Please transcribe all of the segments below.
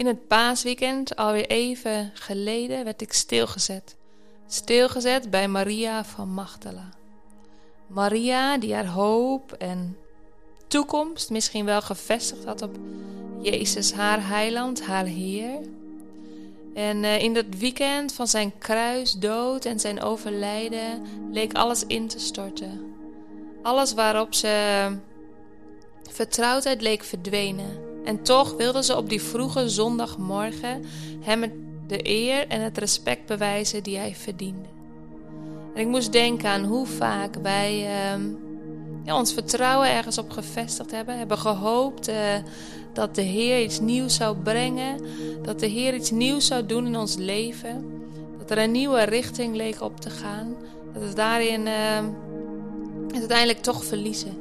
In het paasweekend, alweer even geleden, werd ik stilgezet. Stilgezet bij Maria van Magdala. Maria die haar hoop en toekomst misschien wel gevestigd had op Jezus, haar heiland, haar Heer. En uh, in dat weekend van zijn kruisdood en zijn overlijden leek alles in te storten. Alles waarop ze vertrouwdheid leek verdwenen. En toch wilde ze op die vroege zondagmorgen hem de eer en het respect bewijzen die hij verdiende. En ik moest denken aan hoe vaak wij uh, ja, ons vertrouwen ergens op gevestigd hebben. Hebben gehoopt uh, dat de Heer iets nieuws zou brengen. Dat de Heer iets nieuws zou doen in ons leven. Dat er een nieuwe richting leek op te gaan. Dat we daarin het uiteindelijk toch verliezen.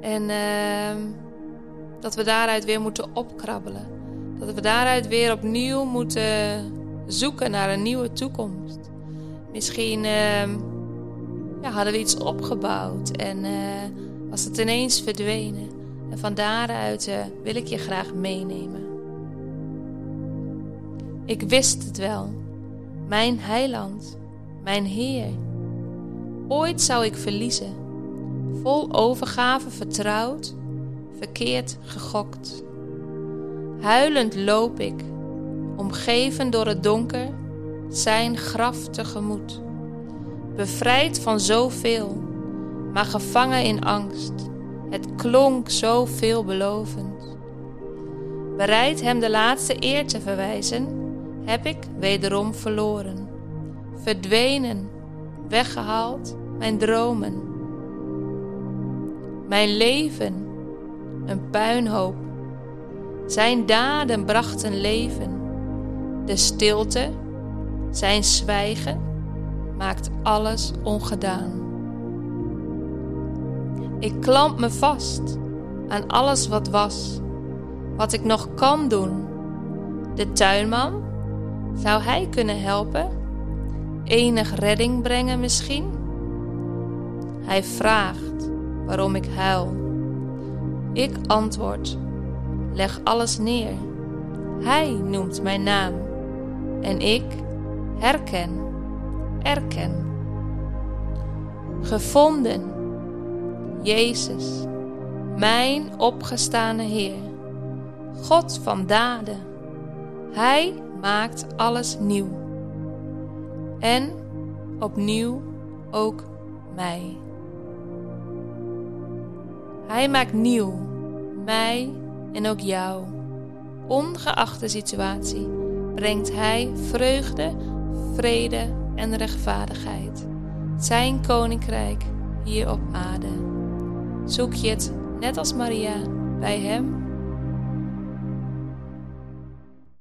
En ehm, dat we daaruit weer moeten opkrabbelen. Dat we daaruit weer opnieuw moeten zoeken naar een nieuwe toekomst. Misschien ehm, ja, hadden we iets opgebouwd en uh, was het ineens verdwenen. En van daaruit uh, wil ik je graag meenemen. Ik wist het wel, mijn heiland, mijn Heer. Ooit zou ik verliezen, vol overgave vertrouwd verkeerd gegokt. Huilend loop ik, omgeven door het donker, zijn graf tegemoet. Bevrijd van zoveel, maar gevangen in angst. Het klonk zo veelbelovend. Bereid hem de laatste eer te verwijzen, heb ik wederom verloren. Verdwenen, weggehaald, mijn dromen. Mijn leven een puinhoop. Zijn daden brachten leven. De stilte, zijn zwijgen, maakt alles ongedaan. Ik klamp me vast aan alles wat was, wat ik nog kan doen. De tuinman, zou hij kunnen helpen? Enig redding brengen misschien? Hij vraagt waarom ik huil. Ik antwoord, leg alles neer. Hij noemt mijn naam en ik herken, erken. Gevonden, Jezus, mijn opgestane Heer, God van daden. Hij maakt alles nieuw. En opnieuw ook mij. Hij maakt nieuw, mij en ook jou. Ongeacht de situatie brengt Hij vreugde, vrede en rechtvaardigheid. Zijn koninkrijk hier op aarde. Zoek je het, net als Maria, bij Hem